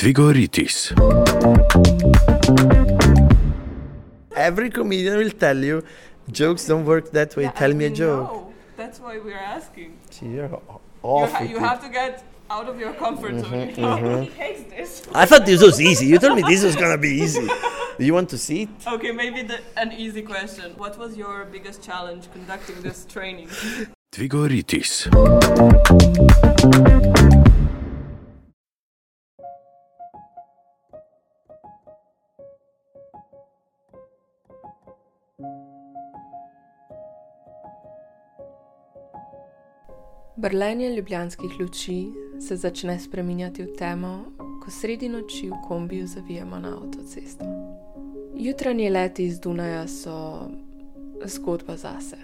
Tvigoritis. Every comedian will tell you jokes don't work that way. Yeah, tell me a joke. know. That's why we're asking. Gee, You're You, awful. ha- you have to get out of your comfort mm-hmm, zone. you know? He hates this. I thought this was easy. You told me this was gonna be easy. Do you want to see it? Okay, maybe the, an easy question. What was your biggest challenge conducting this training? Tvigoritis. Brlenje ljubljanskih luči se začne spreminjati v temo, ko sredi noči v kombiju zavijemo na avtocesto. Jutranji leti iz Dunaja so zgodba zase.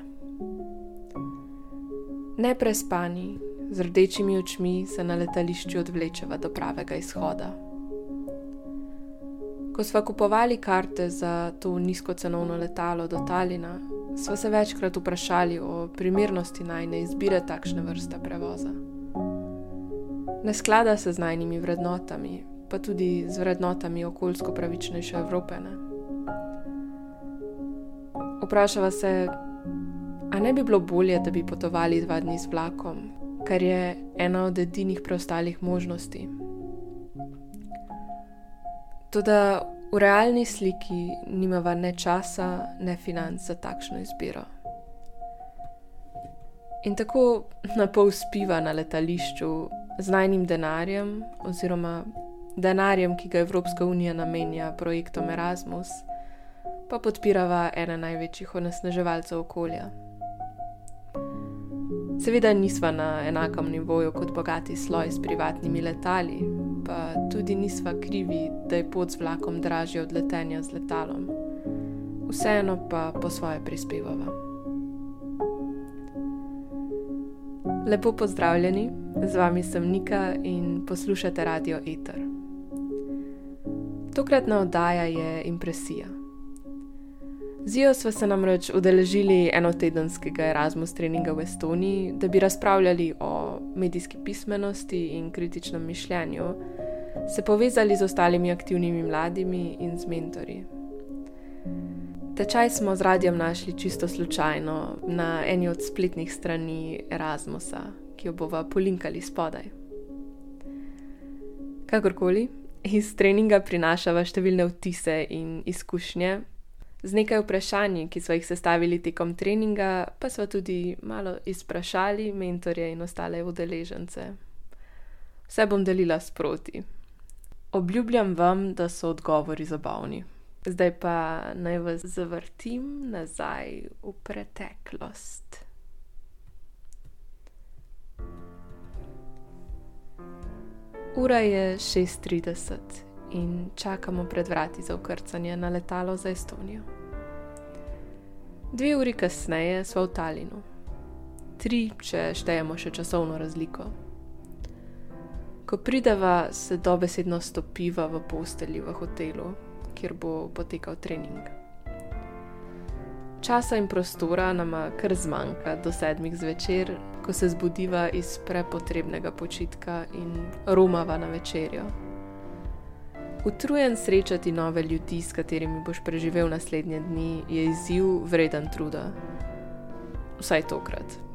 Neprespani, z rdečimi očmi se na letališču odvlečeva do pravega izhoda. Ko smo kupovali karte za to nizkocenovno letalo do Talina, smo se večkrat vprašali o primernosti najne izbire takšne vrste prevoza. Ne sklada se z najnimi vrednotami, pa tudi z vrednotami okoljsko pravičnejše Evrope. Ne? Vprašava se, a ne bi bilo bolje, da bi potovali dva dni z vlakom, kar je ena od edinih preostalih možnosti. Toda v realni sliki nimava ne časa, ne financ za takšno izbiro. In tako na pol spiva na letališču z najnim denarjem, oziroma denarjem, ki ga Evropska unija namenja projektom Erasmus, pa podpirava ene največjih onesnaževalcev okolja. Seveda nisva na enakem nivoju kot bogati sloj s privatnimi letali, pa tudi nisva krivi, da je pot z vlakom dražja od letenja z letalom. Vseeno pa po svoje prispevava. Lepo pozdravljeni, z vami sem Nika in poslušate Radio Eter. Tokratna oddaja je impresija. Zijo smo se namreč udeležili enotedenskega Erasmus treninga v Estoniji, da bi razpravljali o medijski pismenosti in kritičnem mišljenju, se povezali z ostalimi aktivnimi mladimi in z mentori. Tečaj smo z radijem našli čisto slučajno na eni od spletnih strani Erasmusa, ki jo bova polinkali spodaj. Kakorkoli, iz treninga prinašava številne vtise in izkušnje, z nekaj vprašanji, ki smo jih sestavili tekom treninga, pa smo tudi malo izprašali mentorje in ostale udeležence. Vse bom delila sproti. Obljubljam vam, da so odgovori zabavni. Zdaj pa naj vas zavrtim nazaj v preteklost. Ura je 6:30 in čakamo pred vrati za ukrcanje na letalo za Estonijo. Dve uri kasneje smo v Talinu, tri, če štejemo še časovno razliko. Ko prideva, se dobesedno stopiva v posteli v hotelu, kjer bo potekal trening. Časa in prostora nama kar zmanjka do sedmih zvečer, ko se zbudiva iz prepotrebnega počitka in romava na večerjo. Utrujen srečati nove ljudi, s katerimi boš preživel naslednje dni, je izziv vreden truda. Vsaj tokrat.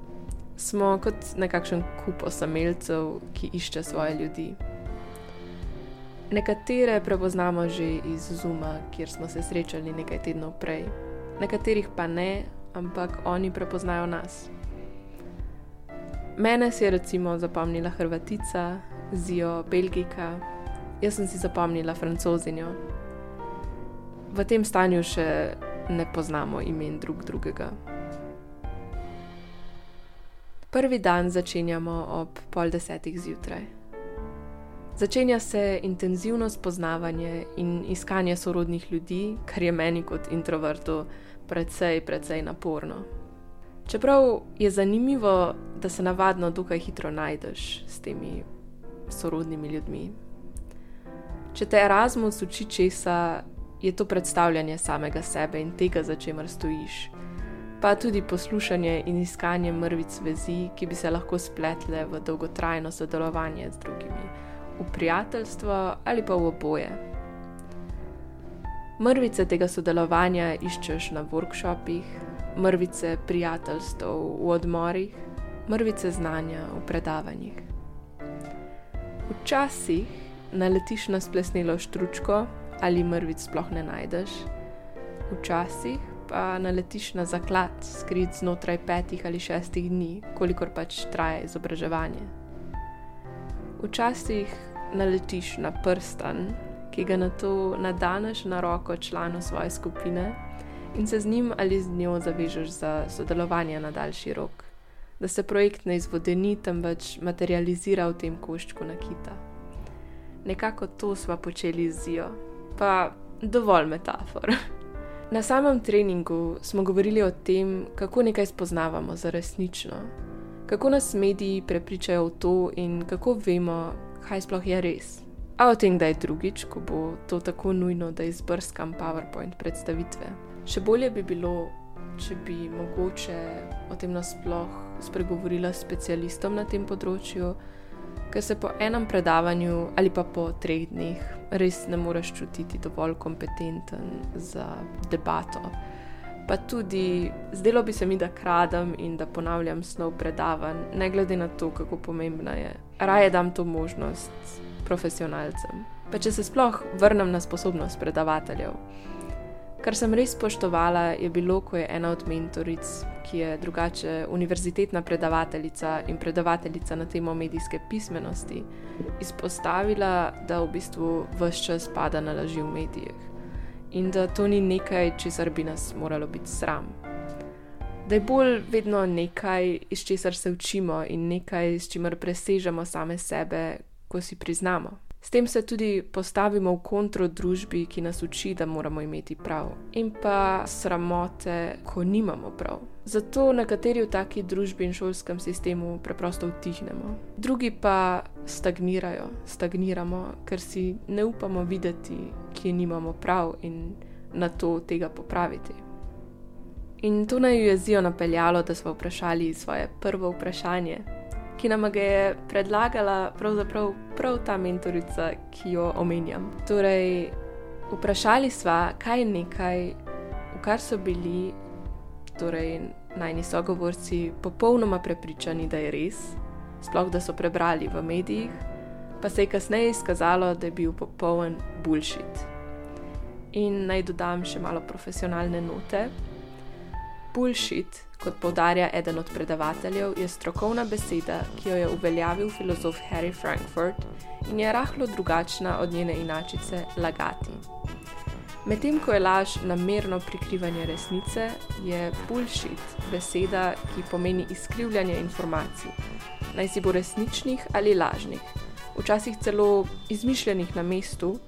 Smo kot nekakšen kup osamelcev, ki išče svoje ljudi. Nekatere prepoznamo že iz Zuma, kjer smo se srečali nekaj tednov prej, nekaterih pa ne, ampak oni prepoznajo nas. Mene si je recimo zapomnila Hrvatica, Zijo, Belgika, jaz sem si zapomnila Francozinjo. V tem stanju še ne poznamo imen drug drugega. Prvi dan začenjamo ob pol desetih zjutraj. Začenja se intenzivno spoznavanje in iskanje sorodnih ljudi, kar je meni kot introvertu precej, precej naporno. Čeprav je zanimivo, da se navadno dokaj hitro najdeš s temi sorodnimi ljudmi. Če te Erasmus uči česa, je to predstavljanje samega sebe in tega, za čemer stojiš, pa tudi poslušanje in iskanje mrvic vezi, ki bi se lahko spletle v dolgotrajno sodelovanje z drugimi, v prijateljstvo ali pa v oboje. Mrvice tega sodelovanja iščeš na workshopih, mrvice prijateljstv v odmorih, mrvice znanja v predavanjih. Včasih naletiš na splesnelo štručko ali mrvic sploh ne najdeš, včasih pa naletiš na zaklad, skrit znotraj petih ali šestih dni, kolikor pač traja izobraževanje. Včasih naletiš na prstan, ki ga na to nadaneš na roko članu svoje skupine in se z njim ali z njo zavežeš za sodelovanje na daljši rok, da se projekt ne izvodeni, temveč materializira v tem koščku nakita. Nekako to smo počeli z Zijo, pa dovolj metafor. Na samem treningu smo govorili o tem, kako nekaj spoznavamo za resnično, kako nas mediji prepričajo v to in kako vemo, kaj sploh je res. A o tem, da je drugič, ko bo to tako nujno, da izbrskam PowerPoint predstavitve. Še bolje bi bilo, če bi mogoče o tem nasploh spregovorila s specialistom na tem področju, ker se po enem predavanju ali pa po treh dneh res ne moreš čutiti dovolj kompetenten za debato. Pa tudi zdelo bi se mi, da kradem in da ponavljam snov predavanj, ne glede na to, kako pomembna je. Raje dam to možnost profesionalcem. Pa če se sploh vrnem na sposobnost predavateljev. Kar sem res spoštovala, je bilo, ko je ena od mentoric, ki je drugače univerzitetna predavateljica in predavateljica na temo medijske pismenosti, izpostavila, da v bistvu vse čas pada na laži v medijih in da to ni nekaj, česar bi nas moralo biti sram. Da je bolj vedno nekaj, iz česar se učimo in nekaj, s čimer presežemo same sebe, ko si priznamo. S tem se tudi postavimo v kontro družbi, ki nas uči, da moramo imeti prav, in pa sramote, ko nimamo prav. Zato nekateri v taki družbi in šolskem sistemu preprosto utihnemo, drugi pa stagnirajo, stagniramo, ker si ne upamo videti, kje nimamo prav in na to tega popraviti. In to naj jo je zijo napeljalo, da smo vprašali svoje prvo vprašanje, ki nam ga je predlagala pravzaprav prav ta mentorica, ki jo omenjam. Torej, vprašali smo, kaj je nekaj, v kar so bili torej, najni sogovorci popolnoma prepričani, da je res, sploh da so prebrali v medijih, pa se je kasneje izkazalo, da je bil popoln bullshit. In naj dodam še malo profesionalne note. Bullshit kot povdarja eden od predavateljev, je strokovna beseda, ki jo je uveljavil filozof Harry Frankfurt in je rahlo drugačna od njene inačice lagati. Medtem ko je laž namerno prikrivanje resnice, je bullshit beseda, ki pomeni izkrivljanje informacij, naj si bo resničnih ali lažnih, včasih celo izmišljenih na mestu,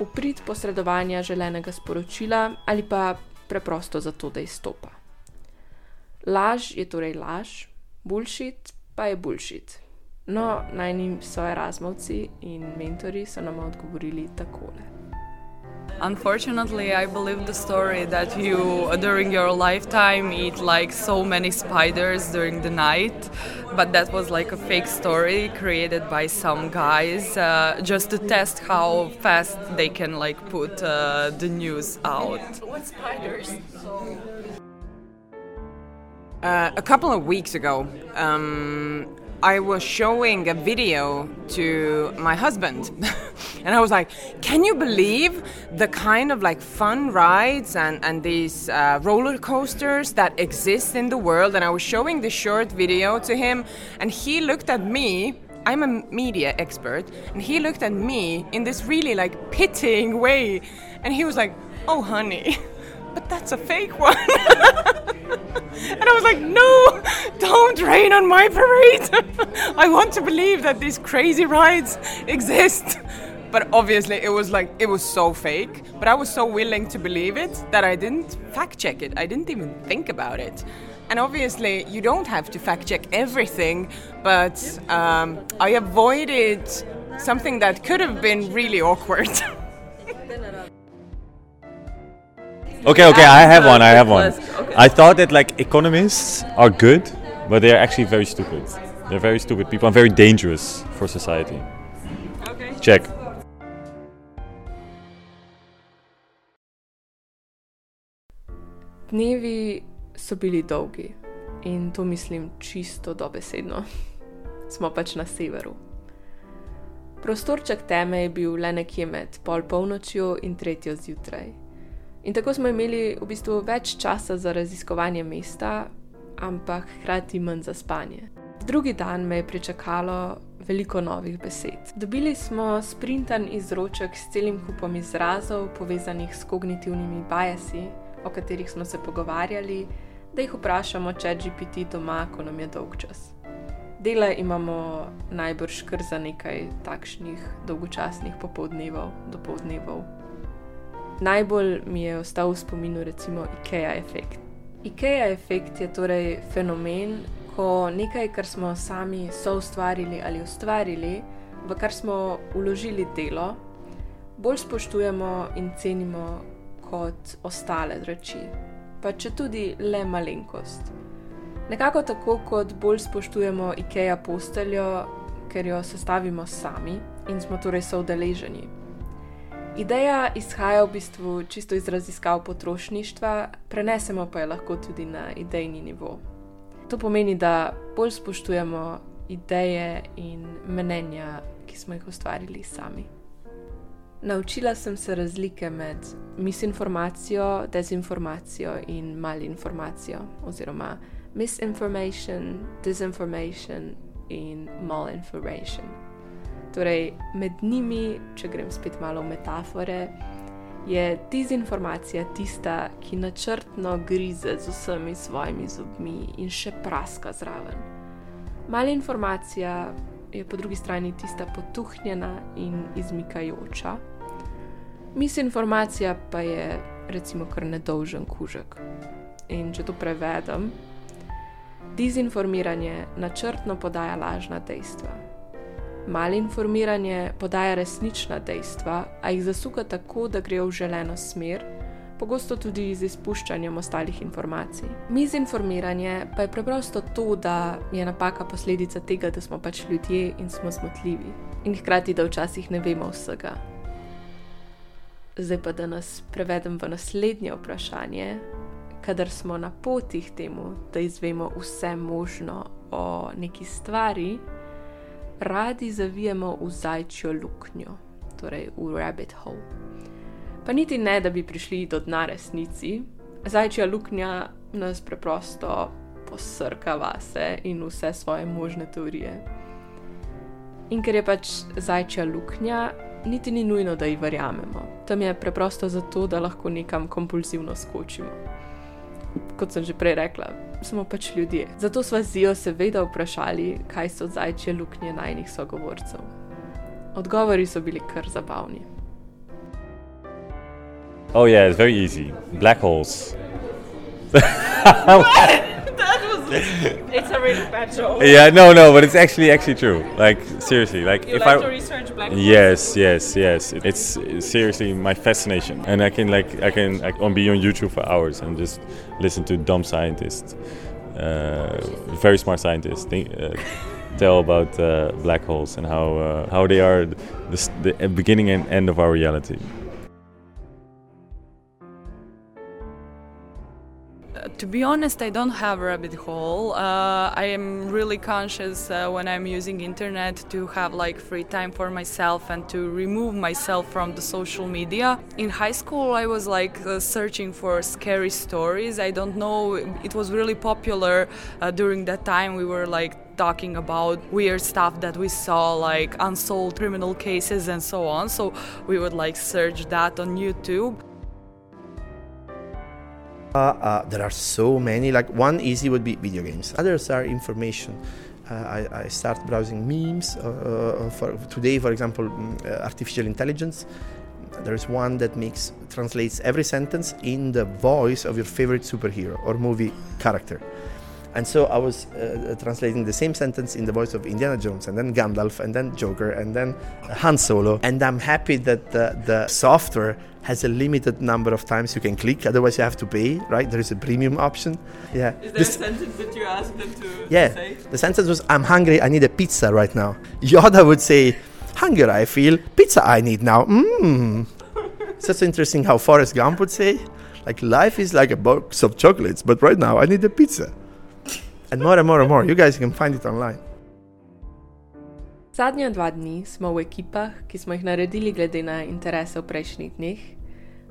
uprit posredovanja želenega sporočila ali pa preprosto zato, da izstopa. Laž je torej laž, bullshit pa je bullshit. No, najni so Erasmovci in mentori so nam odgovorili takole. Unfortunately, I believe the story that you, during your lifetime, eat like so many spiders during the night, but that was like a fake story created by some guys uh, just to test how fast they can like put uh, the news out. What spiders? Uh, a couple of weeks ago, um, I was showing a video to my husband, and I was like, "Can you believe the kind of like fun rides and and these uh, roller coasters that exist in the world?" And I was showing the short video to him, and he looked at me. I'm a media expert, and he looked at me in this really like pitying way, and he was like, "Oh, honey." but that's a fake one. and I was like, no, don't rain on my parade. I want to believe that these crazy rides exist. But obviously, it was like, it was so fake. But I was so willing to believe it that I didn't fact check it. I didn't even think about it. And obviously, you don't have to fact check everything, but um, I avoided something that could have been really awkward. Okay, okay, I have one. I have one. Okay. I thought that like economists are good, but they are actually very stupid. They're very stupid people and very dangerous for society. Check. Dnevi so bili dolgi in to mislim čisto dobesedno. Smo pač na severu. Prostorček teme je bil le nekje med pol polnočjo in tretjo zjutraj. In tako smo imeli v bistvu več časa za raziskovanje mesta, ampak hkrati manj za spanje. Drugi dan me je pričakalo veliko novih besed. Dobili smo sprintan izroček s celim kupom izrazov, povezanih s kognitivnimi bajasi, o katerih smo se pogovarjali, da jih vprašamo, če GPT doma, ko nam je dolg čas. Dela imamo najbrž kar za nekaj takšnih dolgočasnih popoldnevov, dopoldnevov. Najbolj mi je ostal v spominu recimo IKEA efekt. IKEA efekt je torej fenomen, ko nekaj, kar smo sami soustvarili ali ustvarili, v kar smo uložili delo, bolj spoštujemo in cenimo kot ostale reči, pa če tudi le malenkost. Nekako tako, kot bolj spoštujemo IKEA posteljo, ker jo sestavimo sami in smo torej soudeleženi. Ideja izhaja v bistvu čisto iz raziskav potrošništva, prenesemo pa jo lahko tudi na idejni nivo. To pomeni, da bolj spoštujemo ideje in mnenja, ki smo jih ustvarili sami. Naučila sem se razlike med misinformacijo, dezinformacijo in malinformacijo, oziroma misinformation, disinformation in malinformation. Torej, med njimi, če grem spet malo v metafore, je dezinformacija tista, ki načrtno grize z vsemi svojimi zobmi in še praska zraven. Malinformacija je po drugi strani tista potuhnjena in izmikajoča. Misinformacija pa je recimo kar nedolžen kužek. In če to prevedem, dezinformiranje načrtno podaja lažna dejstva. Malinformiranje podaja resnična dejstva, a jih zasuka tako, da grejo v želeno smer, pogosto tudi z izpuščanjem ostalih informacij. Mizinformiranje pa je preprosto to, da je napaka posledica tega, da smo pač ljudje in smo zmotljivi, in hkrati, da včasih ne vemo vsega. Zdaj pa da nas prevedem v naslednje vprašanje, kadar smo na poti k temu, da izvemo vse možno o neki stvari, radi zavijemo v zajčjo luknjo, torej v rabbit hole. Pa niti ne, da bi prišli do dna resnici, zajčja luknja nas preprosto posrka vase in vse svoje možne teorije. In ker je pač zajčja luknja, niti ni nujno, da ji verjamemo. Tam je preprosto zato, da lahko nekam kompulzivno skočimo. Kot sem že prej rekla, smo pač ljudje. Zato smo z Zijo seveda vprašali, kaj so zajčje luknje najnih sogovorcev. Odgovori so bili kar zabavni. Oh yeah, it's very easy. Black holes. It's a really bad joke. Yeah, no, no, but it's actually actually true. Like seriously, like You if like I to research black holes? Yes, yes, yes. It's, it's seriously my fascination, and I can like I can I can be on YouTube for hours and just listen to dumb scientists, uh, very smart scientists, think, uh, tell about uh, black holes and how uh, how they are the, the beginning and end of our reality. To be honest, I don't have a rabbit hole. Uh, I am really conscious uh, when I'm using internet to have like free time for myself and to remove myself from the social media. In high school, I was like uh, searching for scary stories. I don't know, it was really popular uh, during that time. We were like talking about weird stuff that we saw like unsolved criminal cases and so on so we would like search that on youtube Uh, uh, there are so many. Like one easy would be video games. Others are information. Uh, I, I start browsing memes. Uh, uh, for today, for example, mm, uh, artificial intelligence. There is one that makes translates every sentence in the voice of your favorite superhero or movie character. And so I was uh, translating the same sentence in the voice of Indiana Jones, and then Gandalf, and then Joker, and then Han Solo. And I'm happy that the, the software has a limited number of times you can click, otherwise, you have to pay, right? There is a premium option. Yeah. Is This- sentence that you asked them to yeah. The sentence was, I'm hungry, I need a pizza right now. Yoda would say, hunger I feel, pizza I need now. Mmm. Such interesting how Forrest Gump would say, like life is like a box of chocolates, but right now I need a pizza. And more and more and more. You guys can find it online. Zadnja dva dni smo v ekipah, ki smo jih naredili glede na interese v prejšnjih dneh.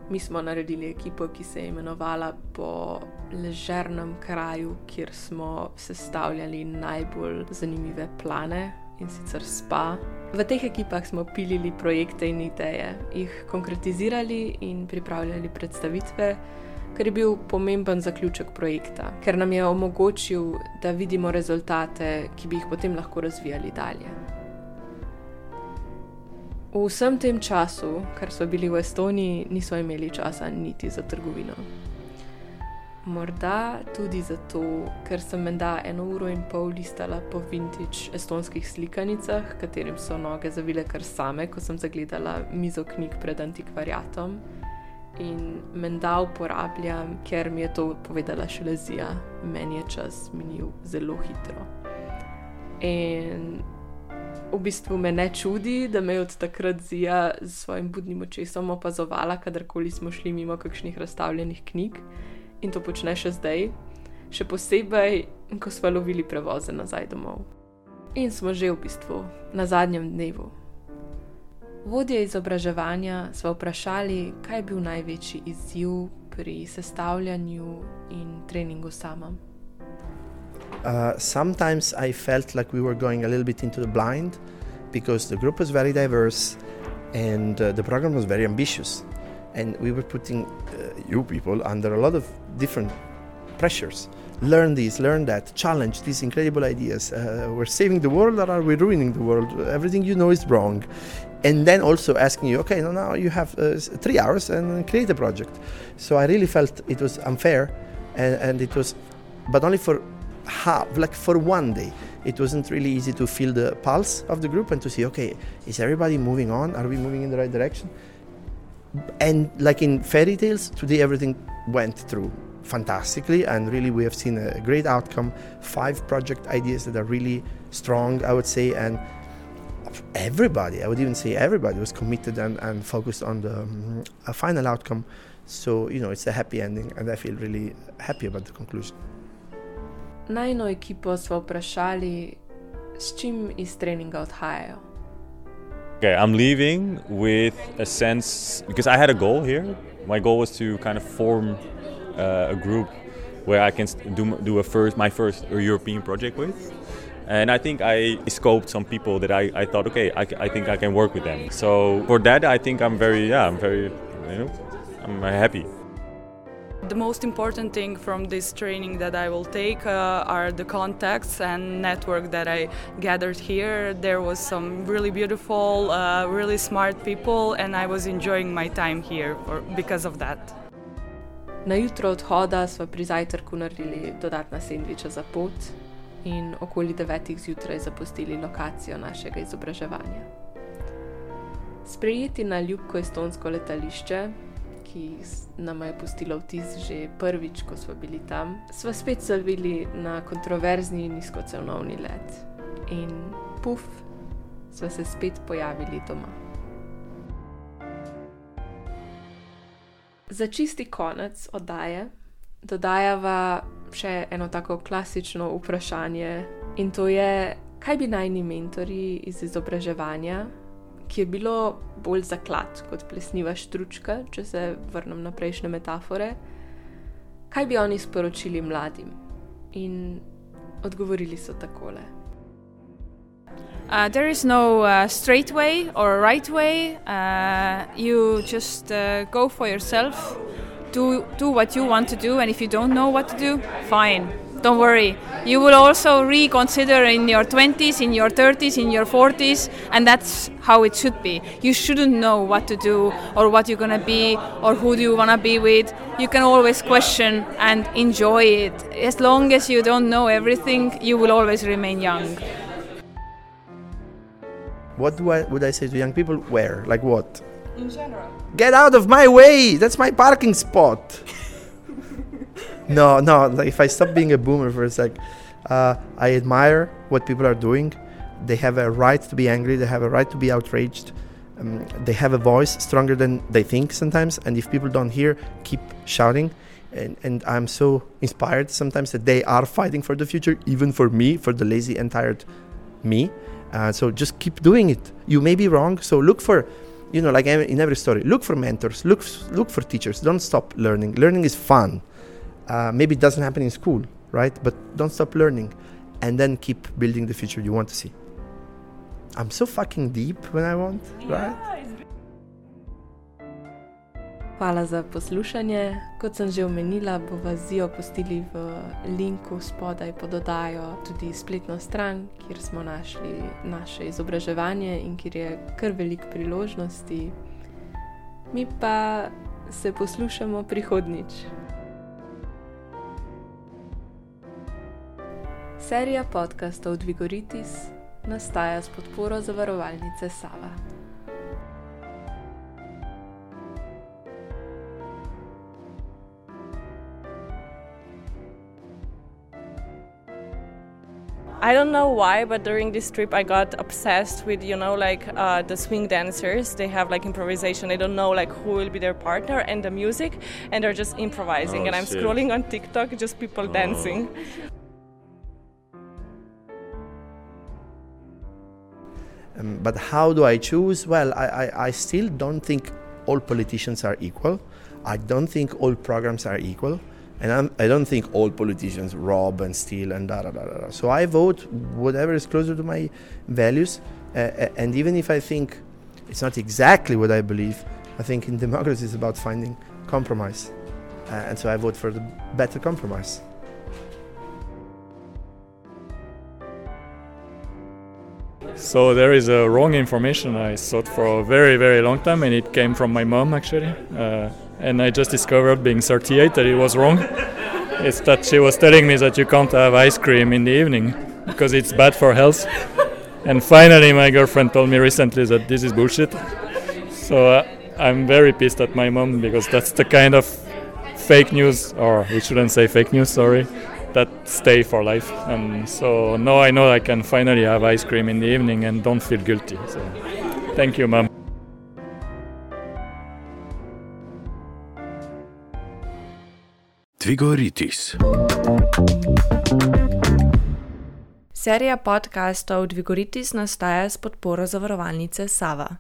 Mi smo naredili ekipo, ki se je imenovala po ležernem kraju, kjer smo sestavljali najbolj zanimive plane in sicer spa. V teh ekipah smo pilili projekte in ideje, jih konkretizirali in pripravljali predstavitve, kar je bil pomemben zaključek projekta, ker nam je omogočil, da vidimo rezultate, ki bi jih potem lahko razvijali dalje. V vsem tem času, kar so bili v Estoniji, nismo imeli časa niti za trgovino. Morda tudi zato, ker sem menda eno uro in pol listala po vintage estonskih slikanicah, katerim so noge zavile kar same, ko sem zagledala mizo knjig pred antikvariatom. In menda uporabljam, ker mi je to povedala šele Zija, meni je čas minil zelo hitro. In v bistvu me ne čudi, da me je od takrat Zija z svojim budnim očesom opazovala, kadarkoli smo šli mimo kakšnih razstavljenih knjig in to počne še zdaj, še posebej, ko smo lovili prevoze nazaj domov. In smo že v bistvu na zadnjem dnevu. Vodje izobraževanja smo vprašali, kaj je bil največji izziv pri sestavljanju in treningu samem. Uh, sometimes I felt like we were going a little bit into the blind because the group was very diverse and uh, the program was very ambitious. And we were putting uh, you people under a lot of different pressures. Learn this, learn that, challenge these incredible ideas. Uh, we're saving the world or are we ruining the world? Everything you know is wrong. And then also asking you, okay, no, now you have uh, three hours and create a project. So I really felt it was unfair and, and it was, but only for half, like for one day. It wasn't really easy to feel the pulse of the group and to see, okay, is everybody moving on? Are we moving in the right direction? And like in fairy tales, today everything went through fantastically, and really we have seen a great outcome. Five project ideas that are really strong, I would say, and everybody, I would even say everybody, was committed and, and focused on the um, final outcome. So, you know, it's a happy ending, and I feel really happy about the conclusion. Najno ekipo smo vprašali, s čim iz treninga odhajajo. Okay, I'm leaving with a sense because I had a goal here. My goal was to kind of form uh, a group where I can do do a first my first European project with. And I think I scoped some people that I, I thought, okay, I, I think I can work with them. So for that, I think I'm very, yeah, I'm very, you know, I'm happy. The most important thing from this training that I will take uh, are the contacts and network that I gathered here. There was some really beautiful, uh, really smart people, and I was enjoying my time here for, because of that. Na jutro odhoda smo pri zajtrku naredili dodatna sendviča za pot in okoli devetih zjutraj zapustili lokacijo našega izobraževanja. Sprejeti na ljubko estonsko letališče, ki nam je pustilo vtis že prvič, ko smo bili tam, smo spet zavili na kontroverzni nizkocenovni let. In puf, smo se spet pojavili doma. Za čisti konec oddaje dodajava še eno tako klasično vprašanje, in to je, kaj bi najni mentori iz izobraževanja ki je bilo bolj zaklad kot plesniva štručka, če se vrnem na prejšnje metafore, kaj bi oni sporočili mladim? In odgovorili so takole. Uh, there is no uh, straight way or right way. Uh, you just uh, go for yourself, do do what you want to do, and if you don't know what to do, fine don't worry. You will also reconsider in your 20s, in your 30s, in your 40s, and that's how it should be. You shouldn't know what to do or what you're gonna be or who do you wanna be with. You can always question and enjoy it. As long as you don't know everything, you will always remain young. What do I, would I say to young people? Where? Like what? In general. Get out of my way! That's my parking spot! No, no. Like if I stop being a boomer for a sec, uh, I admire what people are doing. they have a right to be angry, they have a right to be outraged. Um, they have a voice stronger than they think sometimes, and if people don't hear, keep shouting. And, and I'm so inspired sometimes that they are fighting for the future, even for me, for the lazy and tired me. Uh, so just keep doing it. You may be wrong, so look for, you know, like in every story, look for mentors, look look for teachers. Don't stop learning. Learning is fun. Uh, maybe it doesn't happen in school, right? But don't stop learning, and then keep building the future you want to see. I'm so fucking deep when I want, right? Hvala za poslušanje. Kot sem že omenila, bomo zijo postili v linku spodaj pod oddajo tudi spletno stran, kjer smo našli naše izobraževanje in kjer je kar veliko priložnosti. Mi pa se poslušamo prihodnič. Serija podkastov Dvigoritis nastaja s podporo zavarovalnice Sava. I don't know why, but during this trip, I got obsessed with you know like uh, the swing dancers. They have like improvisation. They don't know like who will be their partner and the music, and they're just improvising. Oh, and I'm shit. scrolling on TikTok, just people dancing. Um, but how do I choose? Well, I, I, I still don't think all politicians are equal. I don't think all programs are equal. And I'm, I don't think all politicians rob and steal and da da da da. da. So I vote whatever is closer to my values. Uh, uh, and even if I think it's not exactly what I believe, I think in democracy it's about finding compromise. Uh, and so I vote for the better compromise. So there is a wrong information I thought for a very very long time, and it came from my mom actually. Uh, and I just discovered, being 38, that it was wrong. it's that she was telling me that you can't have ice cream in the evening because it's bad for health. And finally, my girlfriend told me recently that this is bullshit. So uh, I'm very pissed at my mom because that's the kind of fake news, or we shouldn't say fake news, sorry, that stay for life. And so now I know I can finally have ice cream in the evening and don't feel guilty. So thank you, mom. Tvigoritis. Serija podkastov Dvigoritis nastaja s podporo zavarovalnice Sava.